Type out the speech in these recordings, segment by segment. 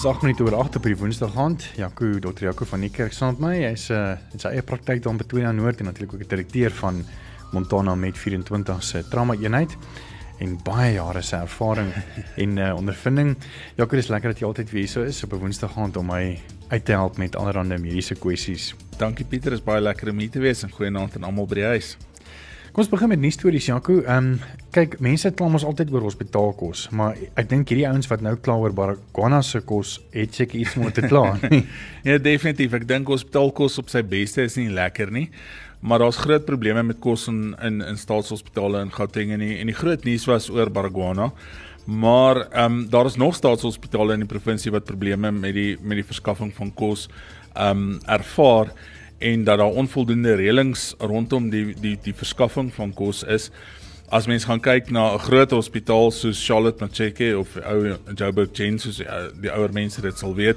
Sag minute oor 8 op die Woensdag aand. Jaco, Dr. Jaco van die kerk saam met my. Hy's 'n uh, in sy eie praktyk daar in Pretoria Noord en natuurlik ook 'n direkteur van Montana Med 24 se trauma eenheid en baie jare se ervaring en uh, ondervinding. Jaco, dis lekker dat jy altyd weer so is op 'n Woensdag aand om my uit te help met allerlei mediese kwessies. Dankie Pieter, is baie lekker om hier te wees en goeienaand aan almal by die huis. Kom ons begin met nuus stories, Jaco. Ehm um, kyk, mense kla mos altyd oor hospitaalkos, maar ek dink hierdie ouens wat nou kla oor Baragwana se kos, het seker iets om te kla. Ja, definitief. Ek dink hospitaalkos op sy beste is nie lekker nie. Maar daar's groot probleme met kos in in, in staatshospitale in Gauteng en die, en die groot nuus was oor Baragwana. Maar ehm um, daar is nog staatshospitale in die provinsie wat probleme met die met die verskaffing van kos ehm um, ervaar en dat daar onvoldoende reëlings rondom die die die verskaffing van kos is. As mens gaan kyk na 'n groot hospitaal soos Charlotte Macheke of ou Joburg Gen soos die, ouer mense dit sal weet,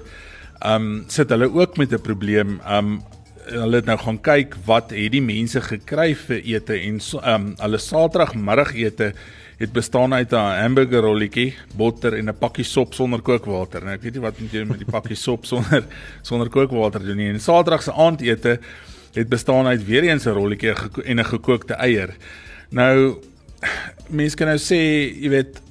ehm um, sit hulle ook met 'n probleem. Ehm um, hulle het nou gaan kyk wat het die mense gekry vir ete en ehm um, hulle Saterdagmiddagete het bestaan uit 'n hamburger rolletjie, botter en 'n pakkie sop sonder kookwater. Nou ek weet nie wat moet jy met die pakkie sop sonder sonder kookwater doen nie. En Saterdag se aandete het bestaan uit weer eens 'n rolletjie en 'n gekookte eier. Nou mense kan nou sê, jy weet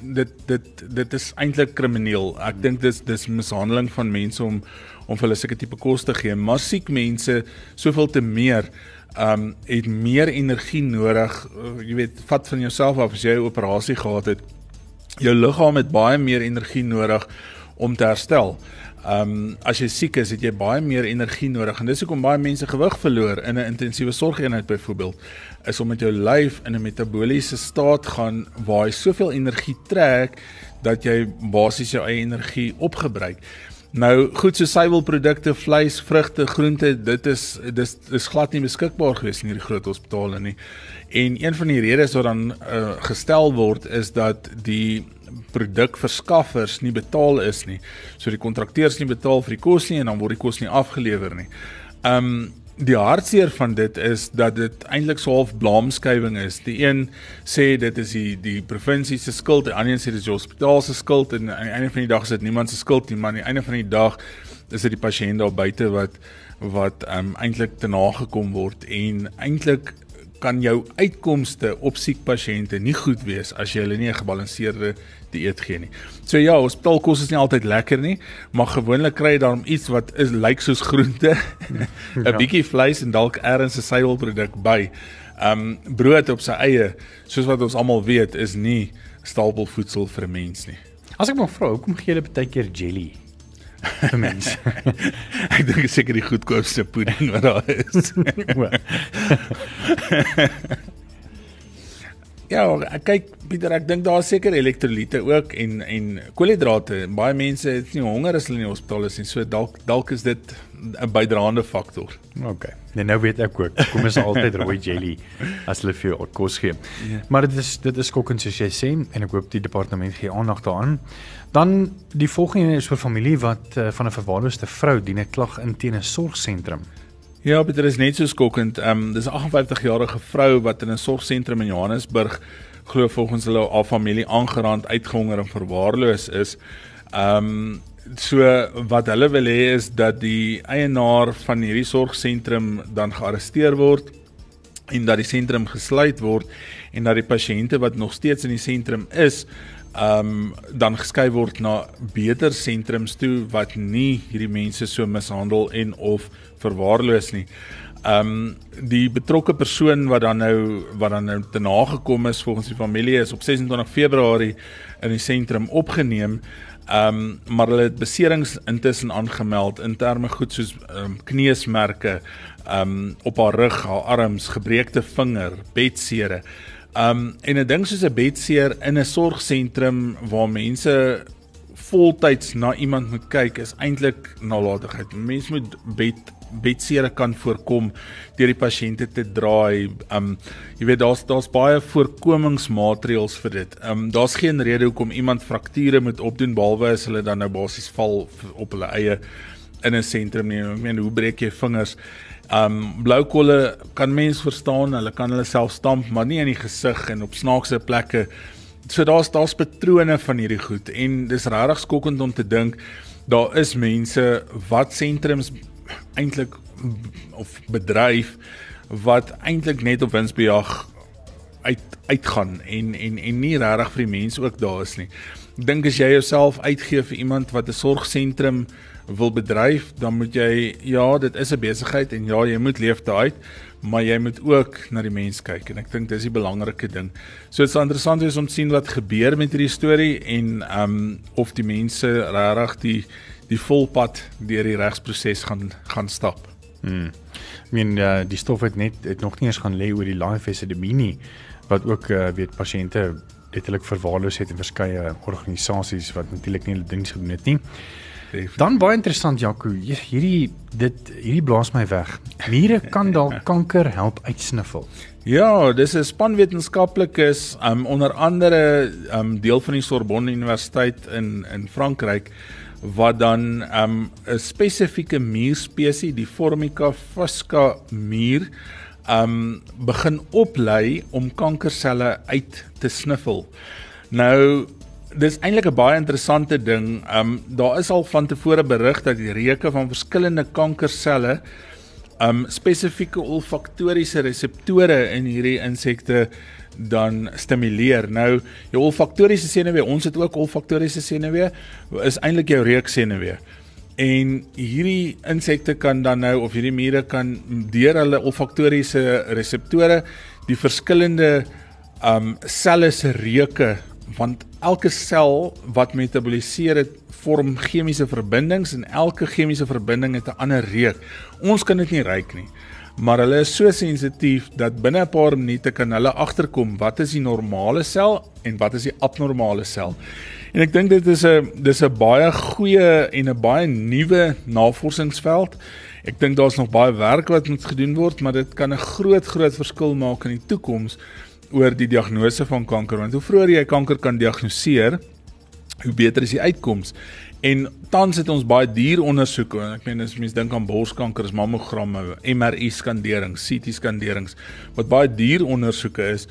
dit dit dit is eintlik krimineel. Ek dink dis dis mishandeling van mense om om vir hulle sulke tipe kos te gee. Maar siek mense soveel te meer um het meer energie nodig. Uh, jy weet, vat van jouself af as jy 'n operasie gehad het. Jou liggaam het baie meer energie nodig om te herstel. Um as jy siek is, het jy baie meer energie nodig en dis hoekom baie mense gewig verloor in 'n intensiewe sorgeenheid byvoorbeeld is omdat jou lyf in 'n metaboliese staat gaan waar hy soveel energie trek dat jy basies jou eie energie opgebruik. Nou goed so suiwelprodukte, vleis, vrugte, groente, dit is dis dis glad nie beskikbaar gewees in hierdie groot hospitale nie. En een van die redes wat dan uh, gestel word is dat die produkverskaffers nie betaal is nie. So die kontrakteurs nie betaal vir die kos nie en dan word die kos nie afgelewer nie. Um die hartseer van dit is dat dit eintlik so half blaamskuiving is. Die een sê dit is die die provinsie se skuld, die ander een sê dit is die hospitaal se skuld en aan die einde van die dag is dit niemand se skuld nie, maar aan die einde van die dag is dit die pasiënt daar buite wat wat um, eintlik te nagekom word en eintlik kan jou uitkomste op siek pasiënte nie goed wees as jy hulle nie 'n gebalanseerde dieet gee nie. So ja, hospitaalkos is nie altyd lekker nie, maar gewoonlik kry jy daarom iets wat is lyk soos groente, 'n ja. bietjie vleis en dalk ergens 'n suiwelproduk by. Um brood op sy eie, soos wat ons almal weet, is nie stapelvoedsel vir 'n mens nie. As ek maar vra, hoekom gee jy baie keer jelly vir mense? ek dink seker die goedkoopste pudding wat daar is. Ja, kyk Pieter, ek dink daar is seker elektrolyte ook en en koolhidrate. Baie mense het nie honger as hulle in die hospitaal is nie. So dalk dalk is dit 'n bydraende faktor. OK. Nee, nou weet ek ook. Kom ons altyd rooi jelly as hulle vir jou kos gee. Ja. Maar dit is dit is skokkend soos jy sê en ek hoop die departement gee aandag daaraan. Dan die volgende is vir familie wat uh, van 'n verwaarloosde vrou dien 'n klag in teen 'n sorgsentrum. Ja, dit is net so skokkend. Ehm um, dis 'n 58-jarige vrou wat in 'n sorgsentrum in Johannesburg glo volgens hulle haar familie aangerand, uitgehonger en verwaarloos is. Ehm um, so wat hulle wil hê is dat die eienaar van hierdie sorgsentrum dan gearresteer word en dat die sentrum gesluit word en dat die pasiënte wat nog steeds in die sentrum is um, dan geskuif word na beter sentrums toe wat nie hierdie mense so mishandel en of verwaarloos nie. Ehm um, die betrokke persoon wat dan nou wat dan nou te nagekom is volgens die familie is op 26 Februarie in die sentrum opgeneem. Ehm um, maar hulle het beserings intussen aangemeld in terme goed soos ehm um, kneusmerke, ehm um, op haar rug, haar arms, gebreekte vinger, bedsere. Um en 'n ding soos 'n bedseer in 'n sorgsentrum waar mense voltyds na iemand moet kyk is eintlik nalatigheid. Mens moet bed bedsere kan voorkom deur die pasiënte te draai. Um jy weet daar's daar's baie voorkomingsmaatreëls vir dit. Um daar's geen rede hoekom iemand frakture moet opdoen behalwe as hulle dan nou basies val op hulle eie in 'n sentrum nie. Ek meen hoe breek jy vingers? Um blou kolle kan mens verstaan, hulle kan hulle self stamp, maar nie in die gesig en op snaakse plekke. So daar's daar's patrone van hierdie goed en dis regtig skokkend om te dink daar is mense wat sentrums eintlik of bedryf wat eintlik net op winsbejag uit uitgaan en en en nie regtig vir die mense ook daar is nie. Ek dink as jy jouself uitgee vir iemand wat 'n sorgsentrum wil bedryf, dan moet jy ja, dit is 'n besigheid en ja, jy moet leef daaruit, maar jy moet ook na die mens kyk en ek dink dis die belangrike ding. So dit is interessant wees om te sien wat gebeur met hierdie storie en ehm um, of die mense regtig die die volpad deur die regsproses gaan gaan stap. Hmm. Ek meen uh, die stof het net het nog nie eens gaan lê oor die lymphedemie nie wat ook uh, weet pasiënte letterlik verwaarloos het in verskeie organisasies wat natuurlik nie hulle diens gedoen het nie. Dan baie interessant Jaco, hierdie dit hierdie blaas my weg. Mure kan dalk kanker help uitsniffel. Ja, dis 'n span wetenskaplikes um onder andere um deel van die Sorbonne Universiteit in in Frankryk wat dan um 'n spesifieke muurspesie, die Formica fusca muur, um begin oplei om kankerselle uit te sniffel. Nou dis eintlik 'n baie interessante ding. Um daar is al van tevore berig dat die reuke van verskillende kankerselle um spesifieke olfaktoriese reseptore in hierdie insekte dan stimuleer. Nou jou olfaktoriese senuwee, ons het ook olfaktoriese senuwee, is eintlik jou reuksenuwee. En hierdie insekte kan dan nou of hierdie mure kan deur hulle olfaktoriese reseptore die verskillende um selle se reuke want elke sel wat metaboliseer het vorm chemiese verbindings en elke chemiese verbinding het 'n ander reuk. Ons kan dit nie ruik nie. Maar hulle is so sensitief dat binne 'n paar minute kan hulle agterkom wat is die normale sel en wat is die abnormale sel. En ek dink dit is 'n dis 'n baie goeie en 'n baie nuwe navorsingsveld. Ek dink daar's nog baie werk wat moet gedoen word, maar dit kan 'n groot groot verskil maak in die toekoms oor die diagnose van kanker want hoe vroeër jy kanker kan diagnoseer hoe beter is die uitkoms. En tans het ons baie dierondersoeke en ek meen as mens dink aan borskanker is mammogramme MRI skanderings CT skanderings wat baie dierondersoeke is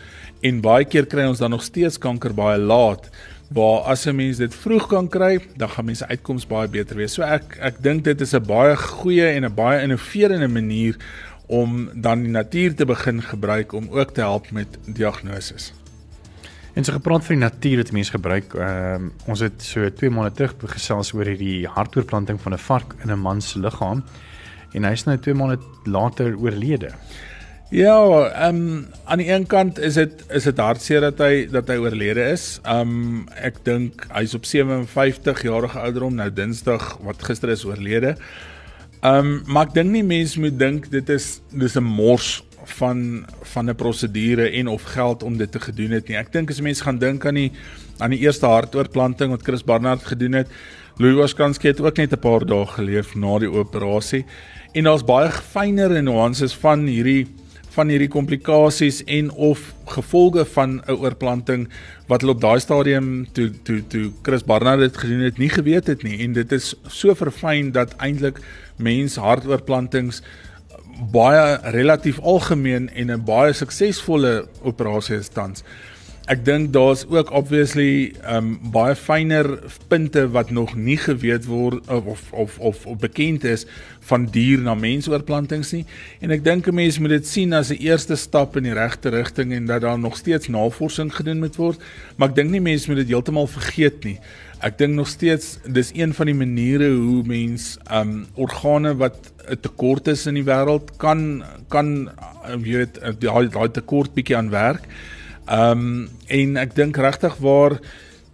en baie keer kry ons dan nog steeds kanker baie laat waar as 'n mens dit vroeg kan kry dan gaan mense uitkoms baie beter wees. So ek ek dink dit is 'n baie goeie en 'n baie innoverende manier om dan die natuur te begin gebruik om ook te help met diagnoses. En so gepraat van die natuur wat mense gebruik, ehm um, ons het so 2 maande terug gesels oor hierdie hartoortplanting van 'n vark in 'n man se liggaam en hy's nou 2 maande later oorlede. Ja, ehm um, aan die een kant is dit is dit hartseer dat hy dat hy oorlede is. Ehm um, ek dink hy's op 57 jarige ouderdom nou Dinsdag wat gister is oorlede. Ehm um, maar ek dink nie mense moet dink dit is dis 'n mors van van 'n prosedure en of geld om dit te gedoen het nie. Ek dink as mense gaan dink aan die aan die eerste hartoortplanting wat Chris Barnard gedoen het, Louis Waskanski het ook net 'n paar dae geleef na die operasie en daar's baie fynere nuances van hierdie van hierdie komplikasies en of gevolge van 'n oorplanting wat hulle op daai stadium toe toe toe Chris Barnard dit gedoen het nie geweet het nie en dit is so verfyn dat eintlik mens hartoorplantings baie relatief algemeen en 'n baie suksesvolle operasie is tans. Ek dink daar's ook obviously um baie fynere punte wat nog nie geweet word of of of, of, of bekend is van dier na mensoorplantings nie. En ek dink 'n mens moet dit sien as 'n eerste stap in die regte rigting en dat daar nog steeds navorsing gedoen moet word. Maar ek dink nie mense moet dit heeltemal vergeet nie. Ek dink nog steeds dis een van die maniere hoe mens um organe wat 'n tekort is in die wêreld kan kan jy weet daai daai tekort bietjie aan werk. Um en ek dink regtig waar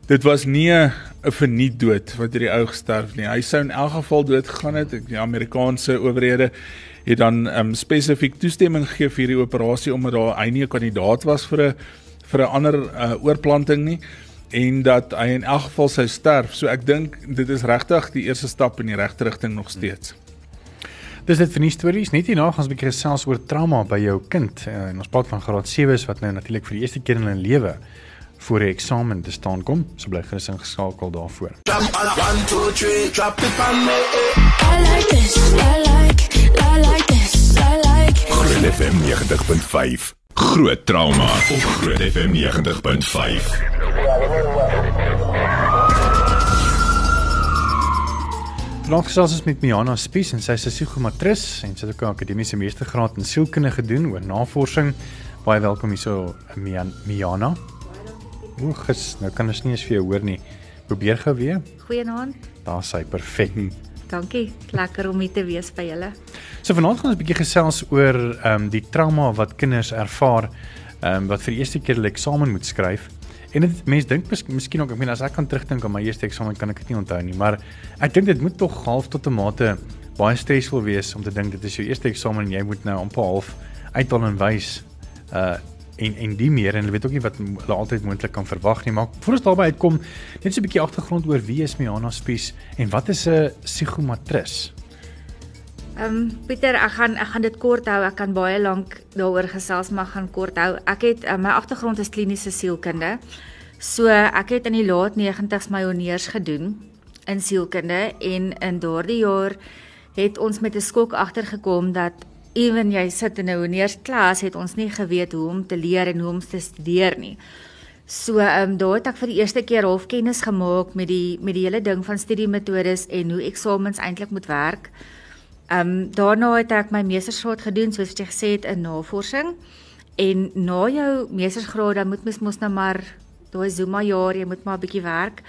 dit was nie 'n verniet dood wat hierdie ou gesterf nie. Hy sou in elk geval dood gegaan het. Die Amerikaanse owerhede het dan um spesifiek toestemming gegee vir hierdie operasie omdat daar hy nie 'n kandidaat was vir 'n vir 'n ander uh, oorplanting nie en dat hy in elk geval sou sterf. So ek dink dit is regtig die eerste stap in die regte rigting nog steeds. Dis dit vir die stories. Net hierna gaan ons 'n bietjie gesels oor trauma by jou kind. Uh, en ons praat van graad 7s wat nou natuurlik vir die eerste keer in hulle lewe voor 'n eksamen te staan kom. So bly gerus ingeskakel daarvoor. Groot FM 90.5. Groot trauma op Groot FM 90.5. Vanaand gesels ons met Miana Spies en sy is 'n psigomatris en sy het ook 'n akademiese meestergraad in sielkunde gedoen oor navorsing. Baie welkom hierso Mian, Miana. O, ges, nou kan ons nie eens vir jou hoor nie. Probeer gou weer. Goeienaand. Daar sy perfek. Dankie. Lekker om hier te wees by julle. So vanaand gaan ons 'n bietjie gesels oor ehm um, die trauma wat kinders ervaar ehm um, wat vir die eerste keer hulle eksamen moet skryf. En dit mense dink mis, miskien ook, ek meen as ek kan terugdink aan my eerste eksamen kan ek dit nie onthou nie, maar ek dink dit moet tog half tot 'n mate baie stresvol wees om te dink dit is jou eerste eksamen en jy moet nou amper half uithaal en wys uh en en die meer en hulle weet ook nie wat hulle altyd moontlik kan verwag nie maar voor ons daarby uitkom net so 'n bietjie agtergrond oor wie is Miana Spies en wat is 'n psigomatris? Ehm um, Pieter, ek gaan ek gaan dit kort hou. Ek kan baie lank daaroor gesels, maar gaan kort hou. Ek het uh, my agtergrond is kliniese sielkunde. So ek het in die laat 90's my honeurs gedoen in sielkunde en in daardie jaar het ons met 'n skok agtergekom dat ewen jy sit in 'n honeursklas het ons nie geweet hoe om te leer en hoe om te studeer nie. So ehm um, daar het ek vir die eerste keer half kennis gemaak met die met die hele ding van studiemetodes en hoe eksamens eintlik moet werk. Um, daarna het ek my meestersgraad gedoen soos jy gesê het in navorsing. En na jou meestersgraad dan moet mens mos nou maar daai Zuma jaar, jy moet maar 'n bietjie werk.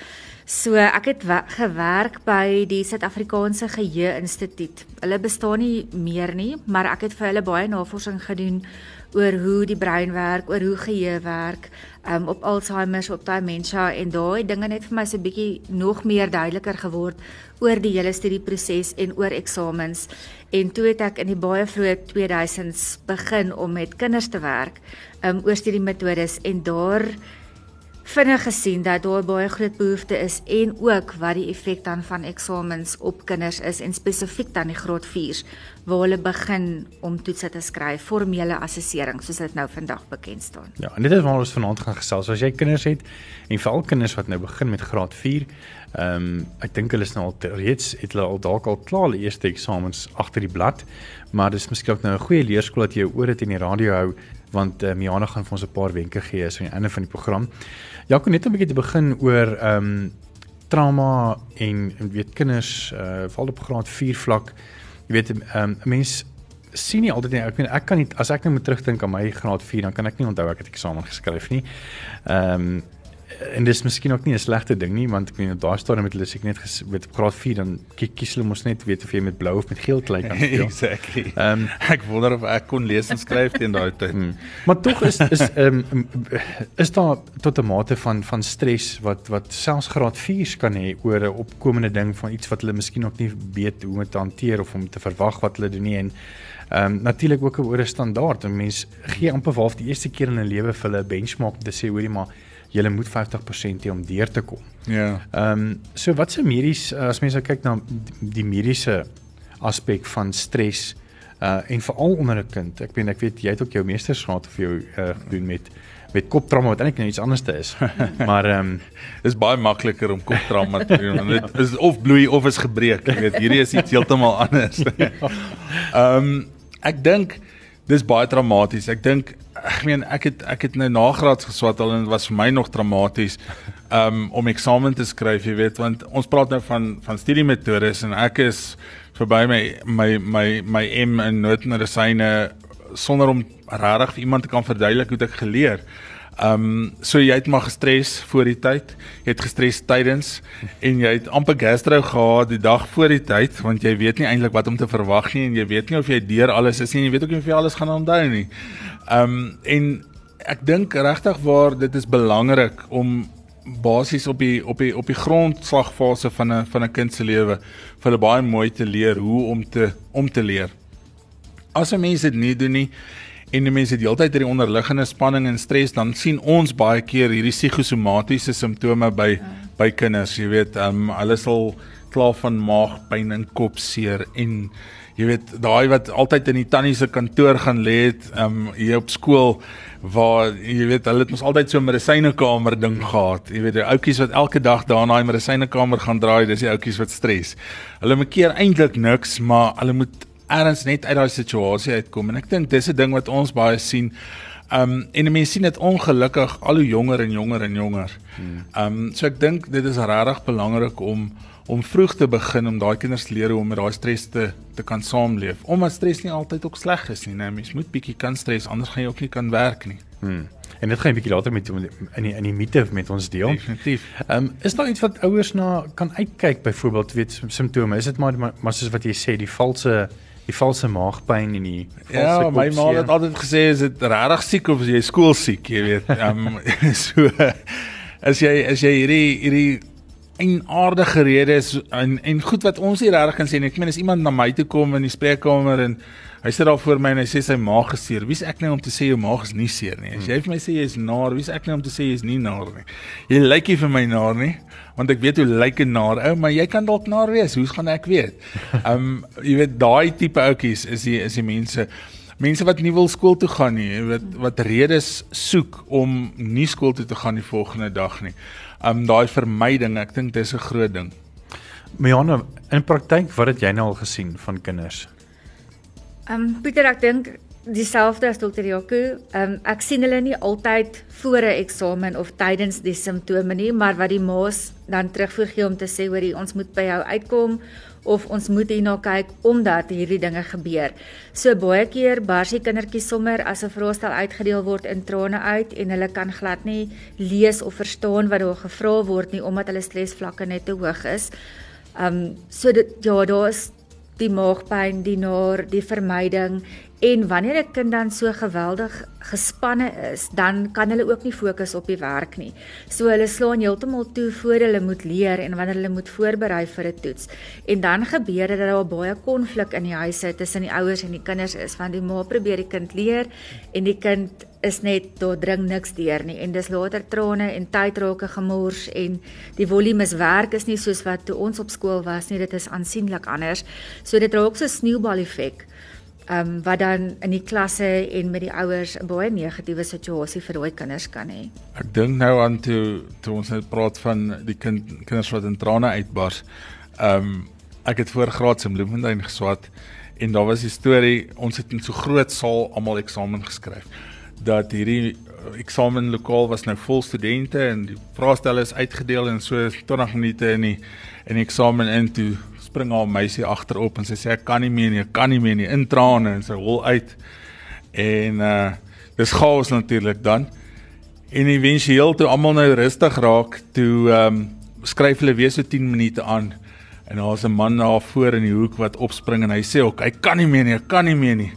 So ek het we- gewerk by die Suid-Afrikaanse Geheue Instituut. Hulle bestaan nie meer nie, maar ek het vir hulle baie navorsing gedoen oor hoe die brein werk, oor hoe geheue werk, um, op Alzheimer, op dementia en daai dinge net vir my so 'n bietjie nog meer duideliker geword oor die hele studieproses en oor eksamens. En toe het ek in die baie vroeë 2000s begin om met kinders te werk, um, oor studiemetodes en daar vinnig gesien dat daar baie groot behoefte is en ook wat die effek dan van eksamens op kinders is en spesifiek dan die graad 4s waar hulle begin om toetse te skryf, formele assessering soos dit nou vandag bekend staan. Ja, en dit is waar ons vanaand gaan gesels. As jy kinders het en veral kinders wat nou begin met graad 4, ehm um, ek dink hulle is nou al reeds het hulle al dalk al klaar hulle eerste eksamens agter die blad, maar dis miskien ook nou 'n goeie leerskool dat jy jou ore teen die radio hou want uh, Miana gaan vir ons 'n paar wenke gee aan die einde van die program. Jaco net 'n bietjie te begin oor ehm um, trauma en weet kinders uh veral op graad 4 vlak. Jy weet ehm um, 'n mens sien nie altyd nie. Ek meen ek kan nie as ek nou moet terugdink aan my graad 4 dan kan ek nie onthou ek het eksamen geskryf nie. Ehm um, en dis miskien ook nie 'n slegte ding nie want ek meen op daai stadium het hulle seker net ges- weet op graad 4 dan kie- kies hulle mos net weet of jy met blou of met geel klei kan speel. exactly. Ehm Ek wonder of ek kon lees en skryf teen daai tyd. Hmm. Maar tog is is ehm um, is daar tot 'n mate van van stres wat wat selfs graad 4s kan hê oor 'n opkomende ding van iets wat hulle miskien ook nie weet hoe om te hanteer of om te verwag wat hulle doen nie en ehm um, natuurlik ook oor 'n standaard. 'n Mens gee amper half die eerste keer in 'n lewe vir hulle 'n benchmark om te sê hoorie maar jy moet 50% hê om deur te kom. Ja. Ehm um, so wat se medies as mense nou kyk na die mediese aspek van stres uh en veral onder 'n kind. Ek weet ek weet jy het ook jou meestersgraad of jou uh gedoen met met koptrauma wat eintlik nou iets anders te is. maar ehm um, Dis baie makliker om koptrauma te doen want dit is of bloei of is gebreek. Jy weet, hierdie is iets heeltemal anders. Ehm um, ek dink dis baie traumaties. Ek dink ek meen ek het ek het nou nagraads geswat al en dit was vir my nog traumaties um, om eksamen te skryf, jy weet, want ons praat nou van van studiemetodes en ek is verby my my my my M in noodmedisyne sonder om regtig vir iemand te kan verduidelik hoe dit geleer. Ehm um, so jy het maar gestres voor die tyd, jy het gestres tydens en jy het amper gastro gehad die dag voor die tyd want jy weet nie eintlik wat om te verwag nie en jy weet nie of jy deur alles is nie en jy weet ook nie of jy alles gaan onthou nie. Ehm um, en ek dink regtig waar dit is belangrik om basies op die op die op die grondslagfase van 'n van 'n kind se lewe vir hulle baie mooi te leer hoe om te om te leer. As 'n mens dit nie doen nie en die mense het heeltyd hierdie onderliggende spanning en stres dan sien ons baie keer hierdie psigosomatiese simptome by ja. by kinders jy weet um, hulle sal kla van maagpyn en kopseer en jy weet daai wat altyd in die tannie se kantoor gaan lê het um, hier op skool waar jy weet hulle het ons altyd so 'n medisynekamer ding gehad jy weet die ouetjies wat elke dag daar in daai medisynekamer gaan draai dis die ouetjies wat stres hulle maak keer eintlik niks maar hulle moet ergens net uit daai situasie uitkom en ek dink dis 'n ding wat ons baie sien. Um en mense sien dit ongelukkig al hoe jonger en jonger en jonger. Um so ek dink dit is regtig belangrik om om vroeg te begin om daai kinders te leer hoe om met daai stres te te kan saamleef. Omdat stres nie altyd ook sleg is nie, nee, mens moet bietjie kan stres anders gaan jy ook nie kan werk nie. Hmm. En dit gaan 'n bietjie later met in die in die mite met ons deel. Definitief. Ehm um, is daar iets wat ouers na kan uitkyk byvoorbeeld weet simptome? Is dit maar maar soos wat jy sê die valse die valse maagpyn en die valse Ja, my ma het altyd gesê is dit regtig siek of is jy skool siek, jy weet. Ehm um, so as jy as jy hierdie hierdie en aardige redes en en goed wat ons hier regtig kan sê en ek meen as iemand na my toe kom in die spreekkamer en hy sit daar voor my en hy sê sy maag is seer. Wie's ek nou om te sê jou maag is nie seer nie? As jy vir my sê jy is naar, wie's ek nou om te sê jy is nie naar nie? Jy lyk nie vir my naar nie want ek weet hoe lyk 'n naar ou, maar jy kan dalk naar wees. Hoe gaan ek weet? Um, jy weet daai tipe ouetjies is die is die mense mense wat nie wil skool toe gaan nie, wat wat redes soek om nie skool toe te gaan die volgende dag nie. Um daai vermyding, ek dink dis 'n groot ding. Miana, in praktyk wat het jy nou al gesien van kinders? Ehm um, Pieter, ek dink dieselfde as dokter Jaco. Ehm um, ek sien hulle nie altyd voor 'n eksamen of tydens die simptome nie, maar wat die ma's dan terugvoer gee om te sê hoor jy ons moet by jou uitkom of ons moet hierna kyk omdat hierdie dinge gebeur. So baie keer bars die kindertjies sommer as 'n vraestel uitgedeel word in trane uit en hulle kan glad nie lees of verstaan wat daar gevra word nie omdat hulle stresvlakke net te hoog is. Ehm um, so dit ja, daar is die maagpyn, die naar, die vermyding En wanneer 'n kind dan so geweldig gespanne is, dan kan hulle ook nie fokus op die werk nie. So hulle slaan heeltemal toe voor hulle moet leer en wanneer hulle moet voorberei vir 'n toets. En dan gebeur dit dat daar baie konflik in die huise tussen die ouers en die kinders is, want die ma probeer die kind leer en die kind is net daar dring niks deur nie en dis later trane en tyd raak gemors en die volume is werk is nie soos wat toe ons op skool was nie, dit is aansienlik anders. So dit raak so 'n sneeubal effek ehm um, wat dan in die klasse en met die ouers 'n baie negatiewe situasie vir daai kinders kan hê. Ek dink nou aan toe toe ons net praat van die kind kinders wat in trane uitbars. Ehm um, ek het voor graads in Bloemfontein geswat en daar was die storie ons het in so groot saal almal eksamen geskryf dat hierdie eh, eksamenlokaal was nou vol studente en die vraestelle is uitgedeel en so 20 minute in die in die eksamen in toe spring haar meisie agterop en sy sê ek kan nie meer nie, ek kan nie meer nie, in trane en sy hol uit. En uh dis chaos natuurlik dan. En éventueel toe almal nou rustig raak, toe ehm um, skryf hulle weer so 10 minute aan en daar's 'n man daar voor in die hoek wat opspring en hy sê ook hy kan nie meer nie, hy kan nie meer nie.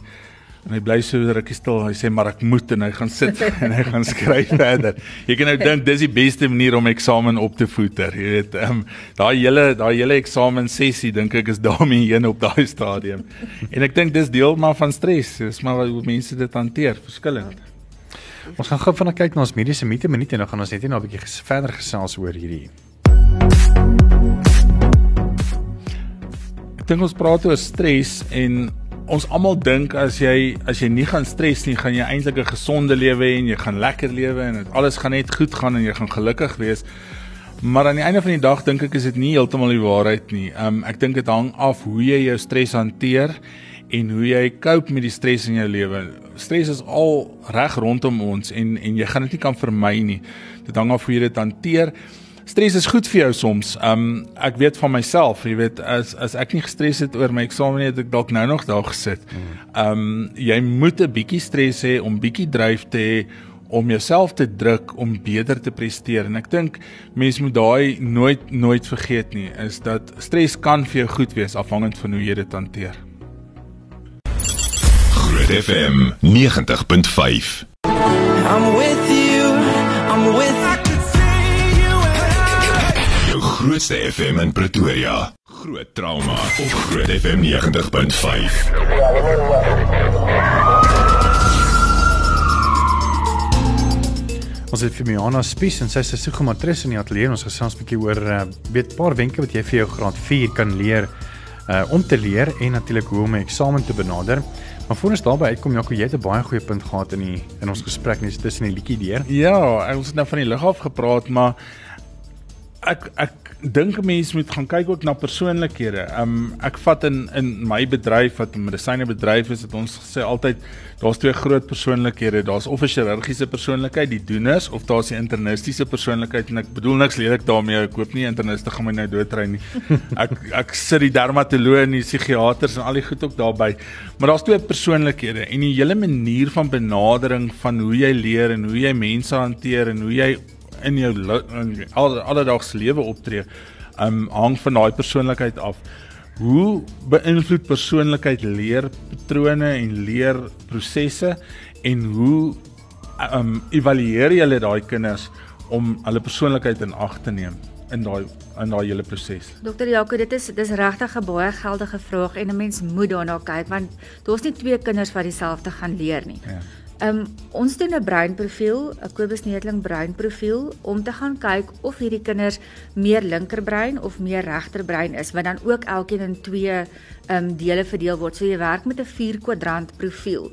En hy bly so rukkie stil. Hy sê maar ek moet en hy gaan sit en hy gaan skryf verder. Jy kan nou dink dis die beste manier om eksamen op te voeter. Jy weet, ehm um, daai hele daai hele eksamen sessie dink ek is daarmee heen op daai stadium. En ek dink dis deel maar van stres. Dis maar hoe mense dit hanteer, verskillend. Ons gaan gou vinnig kyk na ons mediese minute minute en dan gaan ons net net 'n bietjie ges verder gesels oor hierdie. Ek dink ons praat oor stres en ons almal dink as jy as jy nie gaan stres nie, gaan jy eintlik 'n gesonde lewe hê en jy gaan lekker lewe en dit alles gaan net goed gaan en jy gaan gelukkig wees. Maar aan die einde van die dag dink ek is dit nie heeltemal die waarheid nie. Um ek dink dit hang af hoe jy jou stres hanteer en hoe jy cope met die stres in jou lewe. Stres is al reg rondom ons en en jy gaan dit nie kan vermy nie. Dit hang af hoe jy dit hanteer. Stres is goed vir jou soms. Um ek weet van myself, jy weet as as ek nie gestres het oor my eksamen nie, het ek dalk nou nog daar gesit. Um jy moet 'n bietjie stres hê om bietjie dryf te hê om jouself te druk om beter te presteer en ek dink mense moet daai nooit nooit vergeet nie is dat stres kan vir jou goed wees afhangend van hoe jy dit hanteer. Groot FM 90.5 I'm with you, I'm with Jou grootste FM in Pretoria. Groot trauma op Groot FM 90.5. Ons het vir Miana Spies en sy is 'n psigomatris in die ateljee. Ons gesels 'n bietjie oor 'n uh, weet paar wenke wat jy vir jou graad 4 kan leer uh om te leer en natuurlik hoe om 'n eksamen te benader. Maar voor ons daarby uitkom, Jaco, jy het 'n baie goeie punt gehad in die in ons gesprek net tussen die liedjie deur. Ja, ons het nou van die lig af gepraat, maar ek ek dink 'n mens moet gaan kyk ook na persoonlikhede. Um ek vat in in my bedryf wat 'n medisynebedryf is, het ons gesê altyd daar's twee groot persoonlikhede. Daar's of 'n chirurgiese persoonlikheid, die doeners, of daar's die internistiese persoonlikheid en ek bedoel niks lelik daarmee. Ek hoop nie interniste gaan my nou doodry nie. Ek ek sit die dermatoloë en die psigiaters en al die goed ook daarbey. Maar daar's twee persoonlikhede en die hele manier van benadering van hoe jy leer en hoe jy mense hanteer en hoe jy in jou in al alledaagse lewe optree, um hang van daai persoonlikheid af. Hoe beïnvloed persoonlikheid leerpatrone en leerprosesse en hoe um evalueer jy daai kinders om hulle persoonlikheid in ag te neem in daai in daai hele proses. Dokter Jaco, dit is dis regtig 'n baie geldige vraag en 'n mens moet daarna kyk want daar's nie twee kinders wat dieselfde gaan leer nie. Ja. Ehm um, ons doen 'n breinprofiel, 'n Kobus Netling breinprofiel om te gaan kyk of hierdie kinders meer linkerbrein of meer regterbrein is, wat dan ook elkeen in twee ehm um, dele verdeel word. So jy werk met 'n vier kwadrant profiel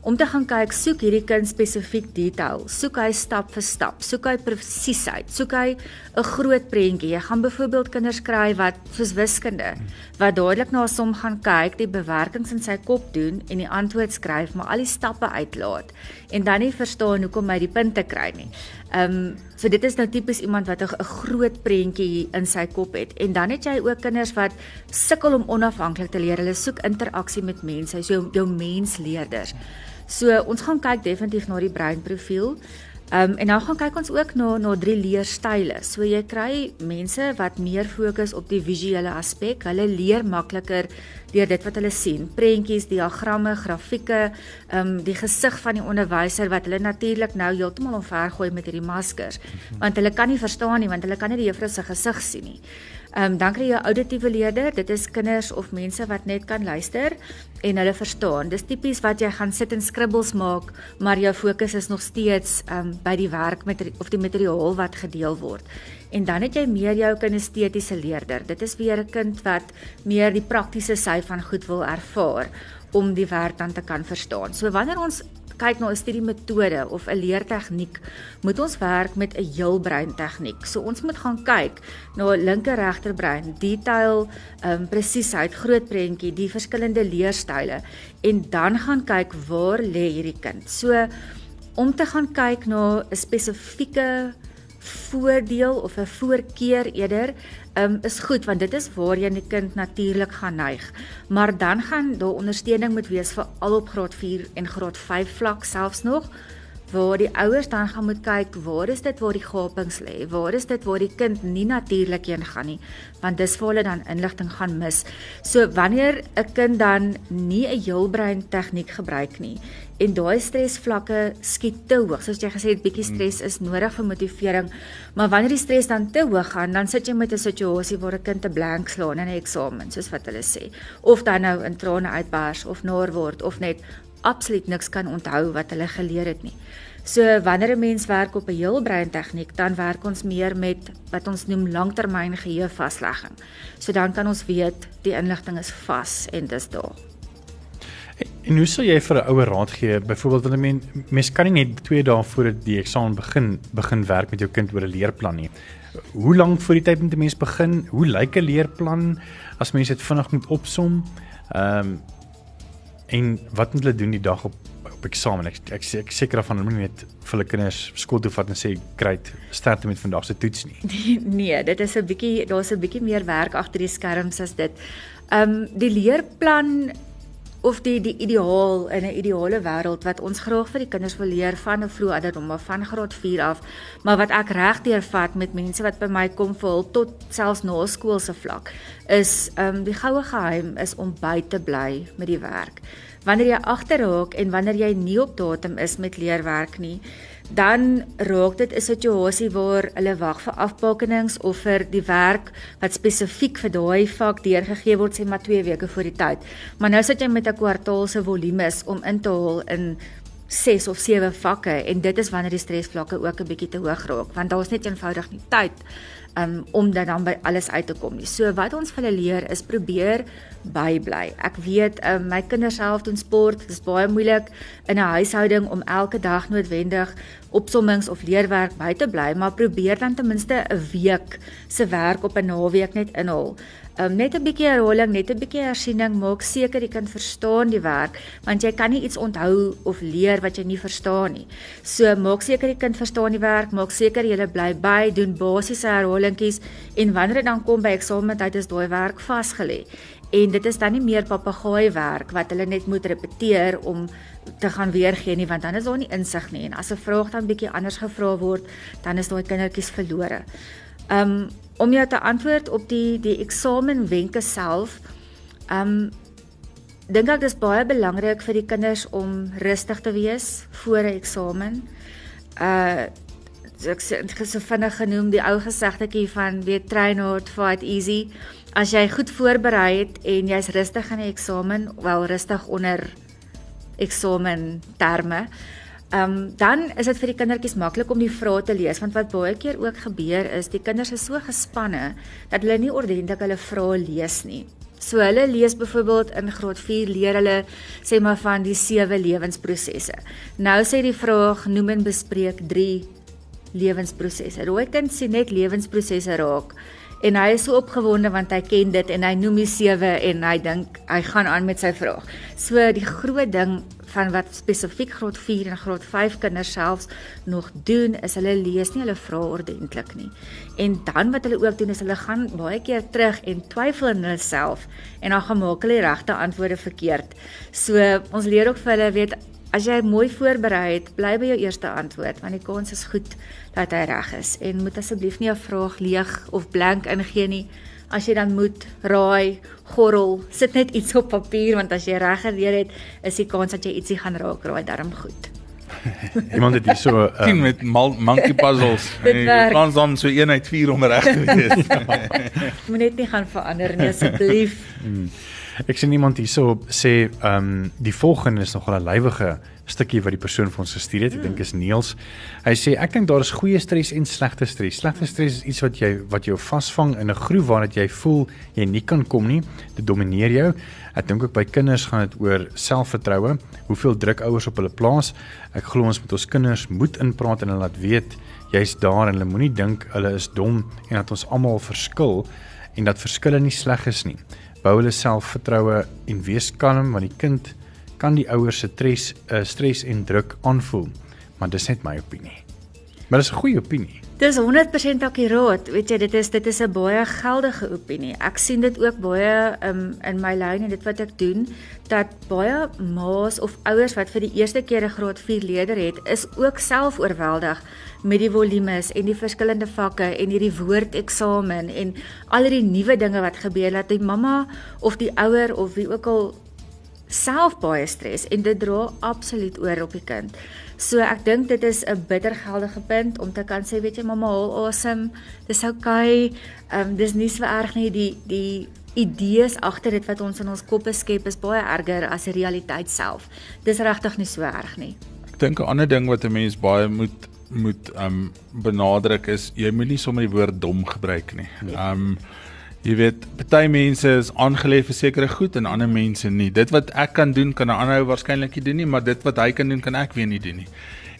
om te gaan kyk soek hierdie kind spesifiek detail. Soek hy stap vir stap. Soek hy presisheid soek hy 'n groot prentjie. Jy gaan byvoorbeeld kinders kry wat soos wiskunde wat dadelik na 'n som gaan kyk die bewerkings in sy kop doen en die antwoord skryf maar al die stappe uitlaat en dan nie verstaan hoekom hy die punte kry nie. Ehm um, so dit is nou tipies iemand wat 'n groot prentjie in sy kop het. En dan het jy ook kinders wat sukkel om onafhanklik te leer. Hulle soek interaksie met mense, so jou, jou mensleerders. So ons gaan kyk definitief na die breinprofiel. Ehm um, en dan gaan kyk ons ook na na drie leerstyle. So jy kry mense wat meer fokus op die visuele aspek. Hulle leer makliker deur dit wat hulle sien. Prentjies, diagramme, grafieke, ehm um, die gesig van die onderwyser wat hulle natuurlik nou heeltemal omvergooi met hierdie maskers. Want hulle kan nie verstaan nie want hulle kan nie die juffrou se gesig sien nie. Ehm um, dan kry jy 'n auditiewe leerder. Dit is kinders of mense wat net kan luister en hulle verstaan. Dis tipies wat jy gaan sit en skribbels maak, maar jou fokus is nog steeds ehm um, by die werk met of die materiaal wat gedeel word. En dan het jy meer jou kinestetiese leerder. Dit is weer 'n kind wat meer die praktiese sy van goed wil ervaar om die werk dan te kan verstaan. So wanneer ons kyk na 'n studiemetode of 'n leertegniek, moet ons werk met 'n heelbrein tegniek. So ons moet gaan kyk na linker regterbrein, detail, ehm um, presisheid, groot prentjie, die verskillende leerstyle en dan gaan kyk waar lê hierdie kind. So om te gaan kyk na 'n spesifieke voordeel of 'n voorkeur eerder um, is goed want dit is waar jy 'n kind natuurlik gaan neig. Maar dan gaan daar ondersteuning moet wees vir al op graad 4 en graad 5 vlak selfs nog waar die ouers dan gaan moet kyk waar is dit waar die gapings lê? Waar is dit waar die kind nie natuurlik heen gaan nie? Want dis waar hulle dan inligting gaan mis. So wanneer 'n kind dan nie 'n heelbrein tegniek gebruik nie en daai stresvlakke skiet te hoog soos jy gesê het bietjie stres is nodig vir motivering maar wanneer die stres dan te hoog gaan dan sit jy met 'n situasie waar 'n kind te blank slaan in 'n eksamen soos wat hulle sê. Of dan nou in trane uitbars of naar word of net absoluut niks kan onthou wat hulle geleer het nie. So wanneer 'n mens werk op 'n heelbrein tegniek, dan werk ons meer met wat ons noem langtermyn geheuevaslegging. So dan kan ons weet die inligting is vas en dis daar. En hoe sou jy vir 'n ouer raad gee? Byvoorbeeld wanneer mens mens kan nie net 2 dae voor die eksamen begin begin werk met jou kind oor 'n leerplan nie. Hoe lank voor die tyd moet 'n mens begin? Hoe lyk 'n leerplan as mens dit vinnig moet opsom? Ehm um, En wat moet hulle doen die dag op op eksamen? Ek ek, ek seker van hulle moet net vir hulle kinders skool toe vat en sê great start met vandag se toets nie. Nee, dit is 'n bietjie daar's 'n bietjie meer werk agter die skerms as dit. Ehm um, die leerplan of die die ideaal in 'n ideale wêreld wat ons graag vir die kinders wil leer van 'n vroeë ouderdom af van graad 4 af, maar wat ek regdeur vat met mense wat by my kom vir hul tot selfs na skoolse vlak, is ehm um, die goue geheim is om by te bly met die werk. Wanneer jy agterraak en wanneer jy nie op datum is met leerwerk nie, dan raak dit 'n situasie waar hulle wag vir afbakenings of vir die werk wat spesifiek vir daai vak deurgegee word sê maar 2 weke voor die tyd. Maar nou sit jy met 'n kwartaal se volumes om in te haal in 6 of 7 vakke en dit is wanneer die stresvlakke ook 'n bietjie te hoog raak want daar's net eenvoudig nie tyd um, om dan dan by alles uit te kom nie. So wat ons vir hulle leer is probeer bybly. Ek weet um, my kinders self doen sport. Dit is baie moeilik in 'n huishouding om elke dag noodwendig opsommings of leerwerk by te bly, maar probeer dan ten minste 'n week se werk op 'n naweek net inhaal. Um, net 'n bietjie herhaling, net 'n bietjie hersiening, maak seker jy kan verstaan die werk, want jy kan nie iets onthou of leer wat jy nie verstaan nie. So maak seker die kind verstaan die werk, maak seker jy bly by, doen basiese herhalingkies en wanneer dit dan kom by eksamentyd is daai werk vasgelê. En dit is dan nie meer papegaai werk wat hulle net moet repeteer om te gaan weergee nie want dan is daar nie insig nie en as 'n vraag dan bietjie anders gevra word dan is daai kindertjies verlore. Um om jou te antwoord op die die eksamenwenke self. Um dink ek dis baie belangrik vir die kinders om rustig te wees voor 'n eksamen. Uh ek sê dit is so vinnig genoem die ou gesegdetjie van weet train hard fight easy. As jy goed voorberei het en jy's rustig in die eksamen, wel rustig onder eksamen terme. Ehm um, dan is dit vir die kindertjies maklik om die vrae te lees want wat baie keer ook gebeur is die kinders is so gespanne dat hulle nie ordentlik hulle vrae lees nie. So hulle lees byvoorbeeld in graad 4 leer hulle sê maar van die sewe lewensprosesse. Nou sê die vraag noem en bespreek 3 lewensprosesse. Rooi kind sien net lewensprosesse raak en hy is so opgewonde want hy ken dit en hy noem die sewe en hy dink hy gaan aan met sy vraag. So die groot ding van wat spesifiek graad 4 en graad 5 kinders selfs nog doen is hulle lees nie hulle vra ordentlik nie. En dan wat hulle ook doen is hulle gaan baie keer terug en twyfel in hulle self en dan gaan maak hulle die regte antwoorde verkeerd. So ons leer ook vir hulle weet As jy mooi voorberei het, bly by jou eerste antwoord want die kans is goed dat hy reg is en moet asseblief nie 'n vraag leeg of blank ingee nie. As jy dan moet raai, gorrel, sit net iets op papier want as jy reg geleer het, is die kans dat jy ietsie gaan raak raai darm goed. Iemand het hier so um, met monkey puzzles. Kans om so een uit 4 om reg te wees. moet net nie gaan verander nie asseblief. Ek sien iemand hierso sê ehm um, die volgende is nog 'n lywige stukkie wat die persoon vir ons gestuur het. Ek dink is Niels. Hy sê ek dink daar is goeie stres en slegte stres. Slegte stres is iets wat jy wat jou vasvang in 'n groef waaruit jy voel jy nie kan kom nie. Dit domineer jou. Ek dink ook by kinders gaan dit oor selfvertroue, hoeveel druk ouers op hulle plaas. Ek glo ons moet ons kinders moed inpraat en hulle laat weet jy's daar en hulle moenie dink hulle is dom en dat ons almal verskil en dat verskille nie sleg is nie bou hulle selfvertroue en wees kalm want die kind kan die ouers se stres uh, stres en druk aanvoel. Maar dis net my opinie. Maar dis 'n goeie opinie. Dis 100% akkuraat. Weet jy, dit is dit is 'n baie geldige opinie. Ek sien dit ook baie um, in my lyn en dit wat ek doen dat baie ma's of ouers wat vir die eerste keer 'n graad 4 leerder het, is ook self oorweldig met die volumes en die verskillende vakke en hierdie woordeksamen en al die nuwe dinge wat gebeur dat die mamma of die ouer of wie ook al self baie stres en dit dra absoluut oor op die kind. So ek dink dit is 'n bittergeldige punt om te kan sê weet jy mamma haal asem. Dis oukei. Ehm um, dis nie so erg nie die die idees agter dit wat ons in ons koppe skep is baie erger as die realiteit self. Dis regtig nie so erg nie. Ek dink 'n ander ding wat 'n mens baie moet moet um benadruk is jy moenie sommer die woord dom gebruik nie. Um jy weet party mense is aangelê vir sekere goed en ander mense nie. Dit wat ek kan doen kan 'n ander ou waarskynlik nie doen nie, maar dit wat hy kan doen kan ek weer nie doen nie.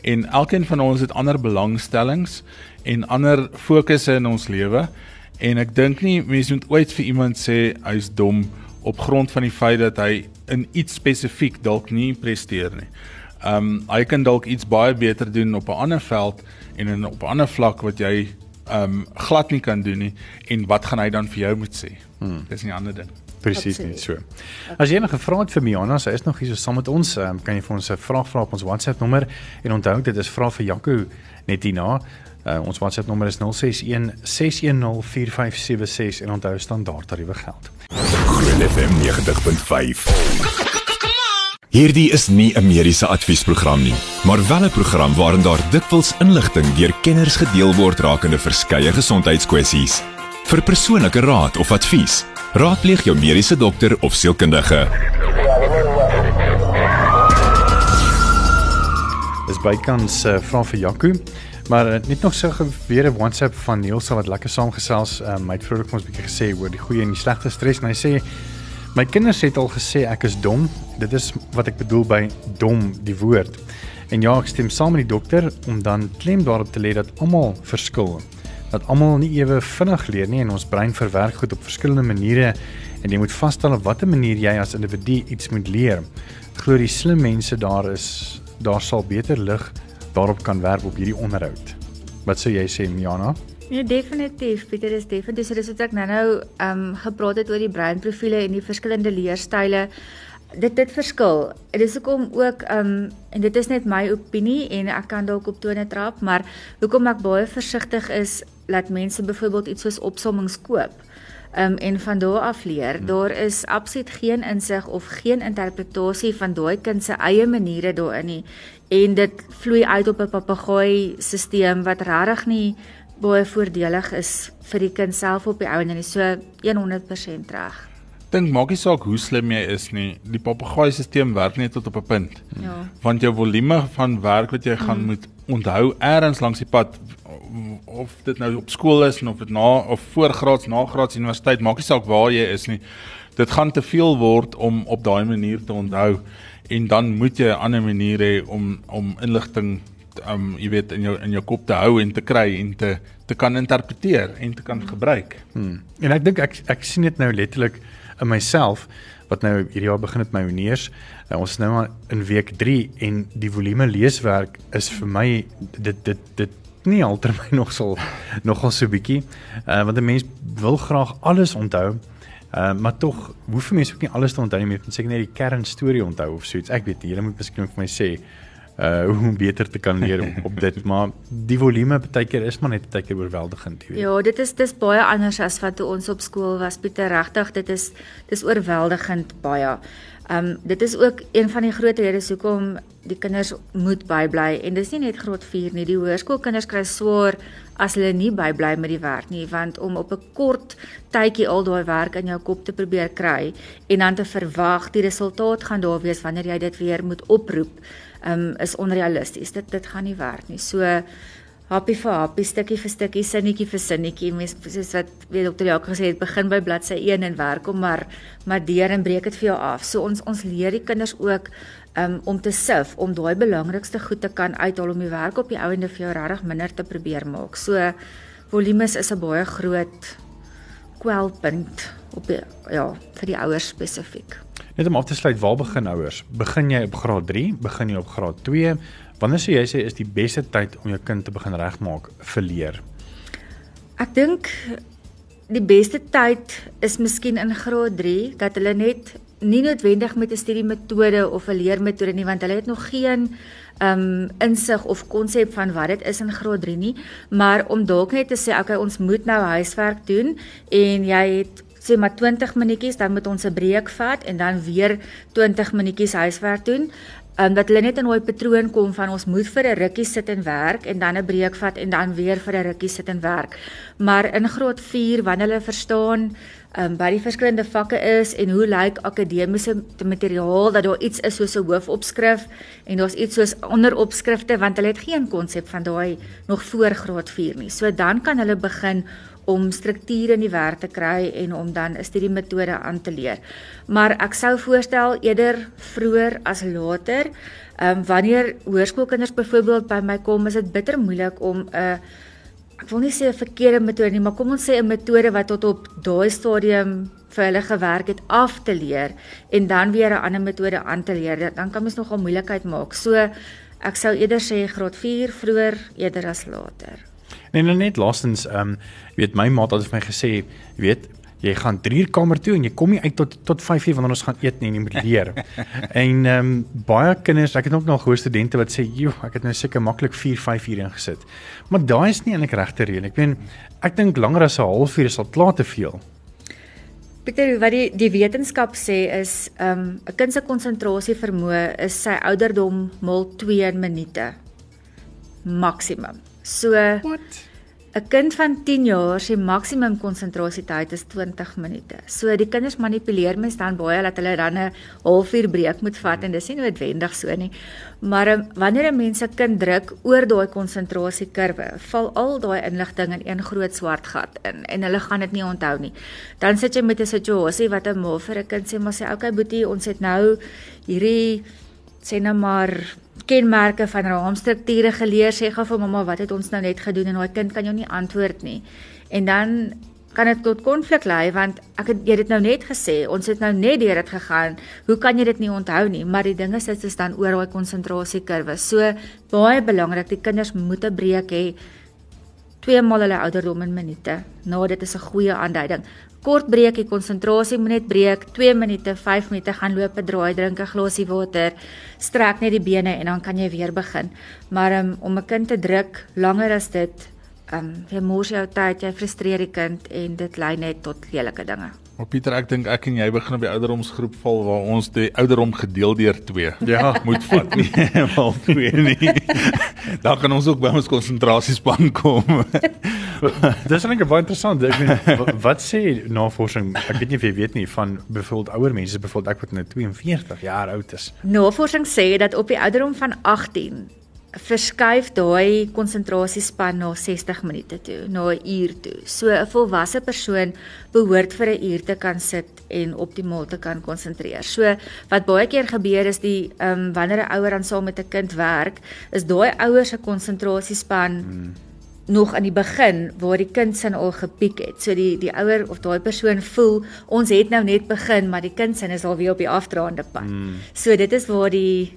En elkeen van ons het ander belangstellings en ander fokusse in ons lewe en ek dink nie mense moet ooit vir iemand sê hy's dom op grond van die feit dat hy in iets spesifiek dalk nie presteer nie. Ehm um, hy kan dalk iets baie beter doen op 'n ander veld en in op 'n ander vlak wat jy um, glad nie kan doen nie en wat gaan hy dan vir jou moet sê? Hmm. Dis 'n ander ding. Presies net so. As jy enige vrae het vir Miana, sy is nog hier so saam met ons, um, kan jy vir ons 'n vraag vra op ons WhatsApp nommer en onthou dit is vra vir Jaco net hierna. Uh, ons WhatsApp nommer is 061 610 4576 en onthou standaard tariewe geld. Groen FM 90.5. Hierdie is nie 'n mediese adviesprogram nie, maar wel 'n program waarin daar dikwels inligting deur kenners gedeel word rakende verskeie gesondheidskwessies. Vir persoonlike raad of advies, raadpleeg jou mediese dokter of sielkundige. Dis bykans uh, vra vir Jaco. Maar uh, net nog so weer 'n WhatsApp van Niels wat lekker saamgesels. Um, hy het vroeër vir ons 'n bietjie gesê oor die goeie en die slegte stres en hy sê my kinders het al gesê ek is dom. Dit is wat ek bedoel by dom die woord. En ja, ek stem saam met die dokter om dan klem daarop te lê dat almal verskil. Dat almal nie ewe vinnig leer nie en ons brein verwerk goed op verskillende maniere en jy moet vasstel op watter manier jy as individu iets moet leer. Ek glo die slim mense daar is daar sal beter lig daarop kan werk op hierdie onderhoud. Wat sou jy sê Miana? Ja, definitief. Pieter is definitief so dis wat ek nou-nou ehm um, gepraat het oor die breinprofiele en die verskillende leerstyle. Dit dit verskil. Dit is hoekom ook ehm um, en dit is net my opinie en ek kan dalk op tone trap, maar hoekom ek baie versigtig is dat mense byvoorbeeld iets soos opsommings koop. Um, en van daar af leer, hmm. daar is absoluut geen insig of geen interpretasie van daai kind se eie maniere daarin nie en dit vloei uit op 'n papegaai stelsel wat regtig nie baie voordelig is vir die kind self op die ou en nie so 100% reg. Dink maak nie saak hoe slim jy is nie, die papegaai stelsel werk net tot op 'n punt. Ja. Want jou volume van werk wat jy gaan mm. moet onthou eers langs die pad of dit nou op skool is of dit na of voorgraads, nagraads universiteit, maak nie saak waar jy is nie. Dit gaan te veel word om op daai manier te onthou en dan moet jy 'n ander manier hê om om inligting um jy weet in jou in jou kop te hou en te kry en te te kan interpreteer en te kan gebruik. Hmm. En ek dink ek ek sien dit nou letterlik in myself wat nou hierdie jaar begin het my honeurs. Uh, ons is nou in week 3 en die volume leeswerk is vir my dit dit dit nie altermy nog sal nogal so bietjie. Uh want 'n mens wil graag alles onthou. Uh maar tog hoef mense ook nie alles te onthou nie, net seker net die kernstorie onthou of so iets. Ek weet nie, jy moet miskien vir my sê uh hoe om beter te kan leer op, op dit, maar die volume baie keer is maar net baie keer oorweldigend, jy weet. Ja, dit is dis baie anders as wat toe ons op skool was. Pieter, regtig, dit is dis oorweldigend baie. Ehm um, dit is ook een van die groot redes hoekom die kinders moet bybly en dis nie net graad 4 nie. Die hoërskoolkinders kry swaar as hulle nie bybly met die werk nie, want om op 'n kort tydjie al daai werk in jou kop te probeer kry en dan te verwag die resultaat gaan daar wees wanneer jy dit weer moet oproep, um, is onrealisties. Dit dit gaan nie werk nie. So happie vir happie, stukkie vir stukkie, sinnetjie vir sinnetjie. Mens soos wat weet dokter Jacques gesê het, begin by bladsy 1 en werk om maar maar deur en breek dit vir jou af. So ons ons leer die kinders ook um, om te sif om daai belangrikste goed te kan uithaal om die werk op die ouende vir jou regtig minder te probeer maak. So volumes is 'n baie groot kwelpunt op die, ja, vir die ouers spesifiek. Net om af te sluit, waar begin ouers? Begin jy op graad 3? Begin jy op graad 2? Wanneer sou jy sê is die beste tyd om jou kind te begin regmaak vir leer? Ek dink die beste tyd is miskien in graad 3 dat hulle net nie noodwendig met 'n studiemetode of 'n leermetode nie want hulle het nog geen um insig of konsep van wat dit is in graad 3 nie, maar om dalk net te sê okay, ons moet nou huiswerk doen en jy het sê maar 20 minuutjies dan moet ons 'n breek vat en dan weer 20 minuutjies huiswerk doen um, dat hulle net in daai patroon kom van ons moet vir 'n rukkie sit en werk en dan 'n breek vat en dan weer vir 'n rukkie sit en werk. Maar in graad 4 wanneer hulle verstaan um, wat die verskillende vakke is en hoe lyk akademiese materiaal dat daar iets is soos 'n hoofopskrif en daar's iets soos onderopskrifte want hulle het geen konsep van daai nog voor graad 4 nie. So dan kan hulle begin om strukture in die werk te kry en om dan 'n studiemetode aan te leer. Maar ek sou voorstel eerder vroeër as later. Ehm um, wanneer hoërskoolkinders byvoorbeeld by my kom, is dit bitter moeilik om 'n uh, ek wil nie sê 'n verkeerde metode nie, maar kom ons sê 'n metode wat tot op daai stadium vir hulle gewerk het af te leer en dan weer 'n ander metode aan te leer. Dan kan mens nogal moeilikheid maak. So ek sou eerder sê graad 4 vroeër eerder as later. Nee, nou net laastens, ehm um, weet my maat het vir my gesê, weet, jy gaan 3 uur kamer toe en jy kom nie uit tot tot 5 uur wanneer ons gaan eet nie en jy moet leer. en ehm um, baie kinders, ek het ook nog hoë studente wat sê, "Joe, ek het nou seker maklik 4, 5 uur ingesit." Maar daai is nie eintlik regte rede. Ek meen, ek dink langer as 'n halfuur is al klaar te veel. Pieter, wat die die wetenskap sê is, ehm um, 'n kind se konsentrasie vermoë is sy ouderdom mal 2 minute maksimum. So Wat? 'n kind van 10 jaar se maksimum konsentrasietyd is 20 minute. So die kinders manipuleer mens dan baie dat hulle dan 'n halfuur breek moet vat en dis nie noodwendig so nie. Maar um, wanneer 'n mens 'n kind druk oor daai konsentrasiekurwe, val al daai inligting in een groot swart gat in en hulle gaan dit nie onthou nie. Dan sit jy met 'n situasie wat 'n ma vir 'n kind sê maar sê, "Oké boetie, ons het nou hierdie sê nou maar kenmerke van raamstrukture geleer sê gou vir mamma wat het ons nou net gedoen en daai kind kan jou nie antwoord nie. En dan kan dit tot konflik lei want ek het jy dit nou net gesê ons het nou net deur dit gegaan. Hoe kan jy dit nie onthou nie? Maar die ding is dit is dan oor daai konsentrasiekurwe. So baie belangrik, die kinders moet 'n breek hê twee maal hulle ouderdom in minute. Nou dit is 'n goeie aanduiding. Kort breek, die konsentrasie moet net breek, 2 minute, 5 minute gaan loop, draai, drink 'n glasie water, strek net die bene en dan kan jy weer begin. Maar um, om 'n kind te druk langer as dit, ehm um, jy mors jou tyd, jy frustreer die kind en dit lei net tot lelike dinge. Maar Pieter, ek dink ek en jy begin op die ouderdomsgroep val waar ons die ouderdom gedeel deur 2 Ja. moet vat nie wel 2 nie. Dan kan ons ook by ons konsentrasiespan kom. Dis eintlik baie interessant. Ek meen wa- wat sê navorsing? Ek weet nie of jy weet nie van byvoorbeeld ouer mense, byvoorbeeld ek wat nou 42 jaar oud is. Navorsing sê dat op die ouderdom van 18 verskuif daai konsentrasiespan na 60 minute toe, na 'n uur toe. So 'n volwasse persoon behoort vir 'n uur te kan sit en optimaal te kan konsentreer. So wat baie keer gebeur is die ehm um, wanneer 'n ouer dan saam met 'n kind werk, is daai ouer se konsentrasiespan hmm nog aan die begin waar die kind sin al gepiek het. So die die ouer of daai persoon voel ons het nou net begin, maar die kind sin is al weer op die afdraande pad. Mm. So dit is waar die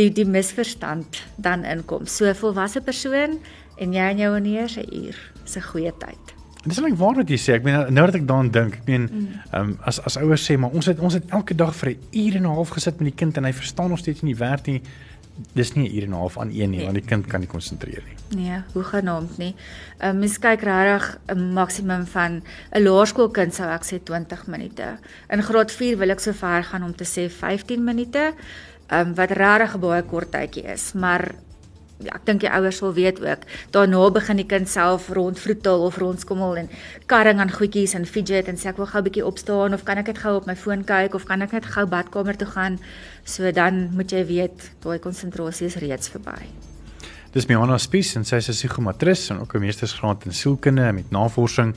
die die misverstand dan inkom. So volwasse persoon en jy en jou neer se uur is 'n goeie tyd. Dis eintlik waar wat jy sê. Ek meen nou dat ek daaraan dink, ek meen ehm um, as as ouers sê maar ons het ons het elke dag vir 'n uur en 'n half gesit met die kind en hy verstaan nog steeds nie die werk nie. Dis nie 'n uur en 'n half aan een nie, Nee. want die kind kan nie konsentreer nie. Nee, hoe genaamd nie. Ehm um, mens kyk regtig 'n maksimum van 'n laerskoolkind sou ek sê 20 minute. In graad 4 wil ek so ver gaan om te sê 15 minute. Um, wat regtig baie kort tydjie is, maar ja, ek dink die ouers sal weet ook. Daarna begin die kind self rondvroetel of rondskommel en karring aan goedjies en fidget en sê ek wil gou 'n bietjie opstaan of kan ek net gou op my foon kyk of kan ek net gou badkamer toe gaan. So dan moet jy weet daai konsentrasie is reeds verby. Dis Miana Spies en sy is 'n psigomatris en ook 'n meestersgraad in sielkunde met navorsing.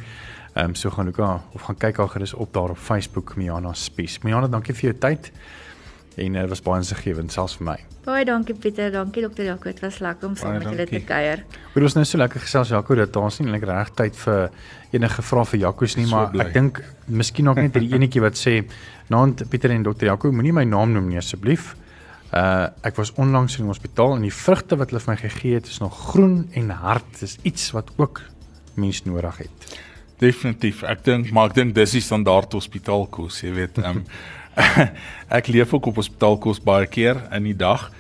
Ehm um, so gaan ook of gaan kyk haar gerus op daar op Facebook Miana Spies. Miana, dankie vir jou tyd. En dit uh, was baie insiggewend selfs vir my. Baie dankie Pieter, dankie dokter Jaco, dit was lekker om saam met julle te kuier. Hoor ons nou so lekker gesels Jaco dat daar's nie eintlik reg tyd vir enige vrae vir Jacos nie, So maar bly. ek dink miskien ook net hierdie enetjie wat sê naand Pieter en dokter Jaco, moenie my naam noem nie asseblief. Uh ek was onlangs in die hospitaal en die vrugte wat hulle vir my gegee het is nog groen en hard. Dis iets wat ook mens nodig het. Definitief. Ek dink maar ek dink dis die standaard hospitaalkos, jy weet. Ehm ek leef ook op hospitaalkos baie keer in die dag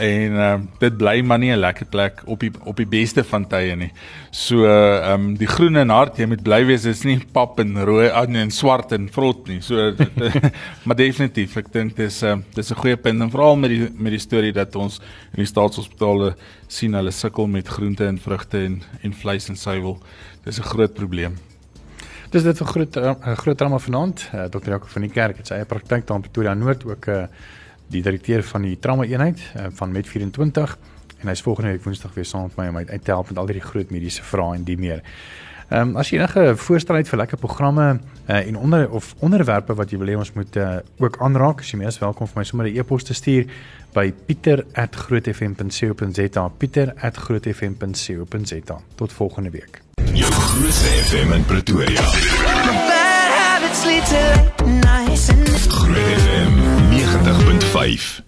en ehm dit bly maar nie 'n lekker plek op die op die beste van tye nie. So ehm die groen en hart, jy moet bly wees, dis nie pap en rooi aan en swart en vrot nie. So dit- maar definitief, ek dink dis ehm dis 'n goeie punt en veral met die met die storie dat ons in die staatshospitale sien hulle sukkel met groente en vrugte en en vleis en suiwel. Dis 'n groot probleem. Dis dit vir groot uh, groot drama vanaand. Uh, Dr. Jaco van die Kerk het sy eie praktyk daar in Pretoria Noord ook uh, die direkteur van die trauma eenheid uh, van Met 24 en hy's volgende week Woensdag weer saam met my om uit uit te help met al die groot mediese vrae en die meer. Ehm um, as jy enige voorstel het vir lekker programme uh, en onder of onderwerpe wat jy wil hê ons moet uh, ook aanraak, as jy meer as welkom vir my sommer 'n e-pos te stuur by pieter@grootfm.co.za pieter@grootfm.co.za tot volgende week. Jou grootste FM in Pretoria. Groot FM 90.5.